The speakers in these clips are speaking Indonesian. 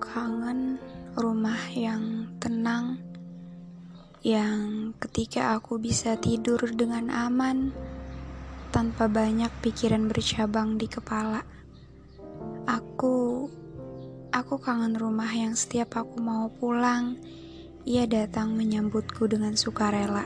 Kangen rumah yang tenang, yang ketika aku bisa tidur dengan aman tanpa banyak pikiran bercabang di kepala. Aku, aku kangen rumah yang setiap aku mau pulang, ia datang menyambutku dengan sukarela.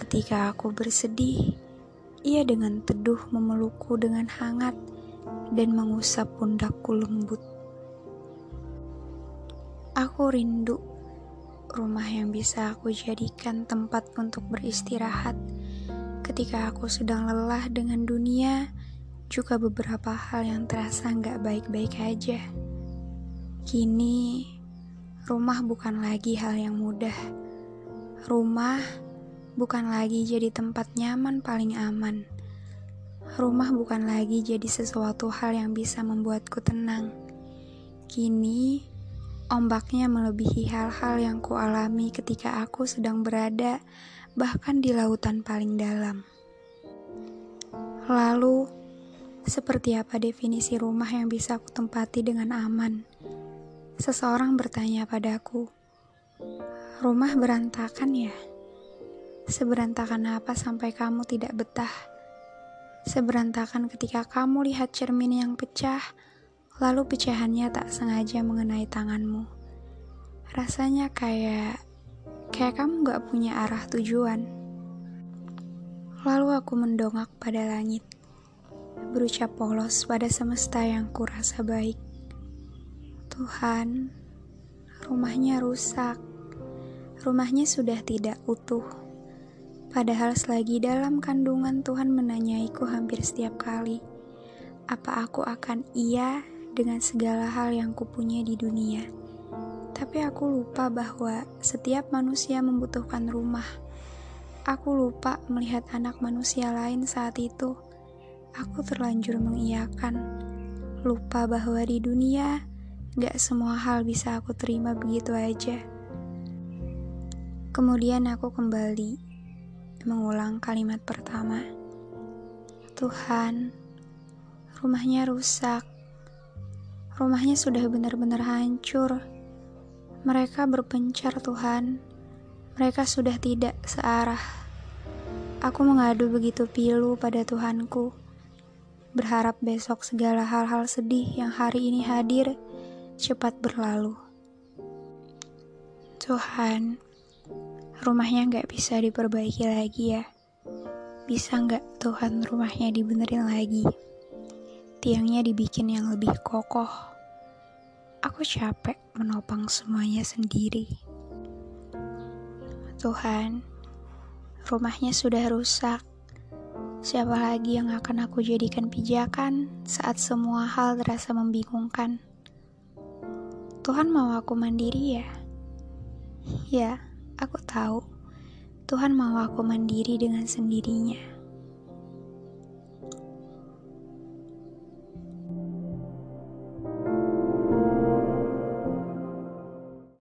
Ketika aku bersedih, ia dengan teduh memelukku dengan hangat dan mengusap pundakku lembut. Aku rindu rumah yang bisa aku jadikan tempat untuk beristirahat ketika aku sedang lelah dengan dunia, juga beberapa hal yang terasa nggak baik-baik aja. Kini, rumah bukan lagi hal yang mudah. Rumah bukan lagi jadi tempat nyaman paling aman. Rumah bukan lagi jadi sesuatu hal yang bisa membuatku tenang. Kini, Ombaknya melebihi hal-hal yang kualami ketika aku sedang berada bahkan di lautan paling dalam. Lalu, seperti apa definisi rumah yang bisa aku tempati dengan aman? Seseorang bertanya padaku, "Rumah berantakan ya? Seberantakan apa sampai kamu tidak betah? Seberantakan ketika kamu lihat cermin yang pecah?" Lalu pecahannya tak sengaja mengenai tanganmu. Rasanya kayak kayak kamu gak punya arah tujuan. Lalu aku mendongak pada langit, berucap polos pada semesta yang kurasa baik. Tuhan, rumahnya rusak. Rumahnya sudah tidak utuh. Padahal selagi dalam kandungan Tuhan menanyaiku hampir setiap kali, apa aku akan iya dengan segala hal yang kupunya di dunia. Tapi aku lupa bahwa setiap manusia membutuhkan rumah. Aku lupa melihat anak manusia lain saat itu. Aku terlanjur mengiyakan. Lupa bahwa di dunia gak semua hal bisa aku terima begitu aja. Kemudian aku kembali mengulang kalimat pertama. Tuhan, rumahnya rusak Rumahnya sudah benar-benar hancur. Mereka berpencar, Tuhan. Mereka sudah tidak searah. Aku mengadu begitu pilu pada Tuhanku, berharap besok segala hal-hal sedih yang hari ini hadir cepat berlalu. Tuhan, rumahnya nggak bisa diperbaiki lagi ya. Bisa nggak Tuhan rumahnya dibenerin lagi? Tiangnya dibikin yang lebih kokoh. Aku capek menopang semuanya sendiri. Tuhan, rumahnya sudah rusak. Siapa lagi yang akan aku jadikan pijakan saat semua hal terasa membingungkan? Tuhan mau aku mandiri ya? Ya, aku tahu. Tuhan mau aku mandiri dengan sendirinya.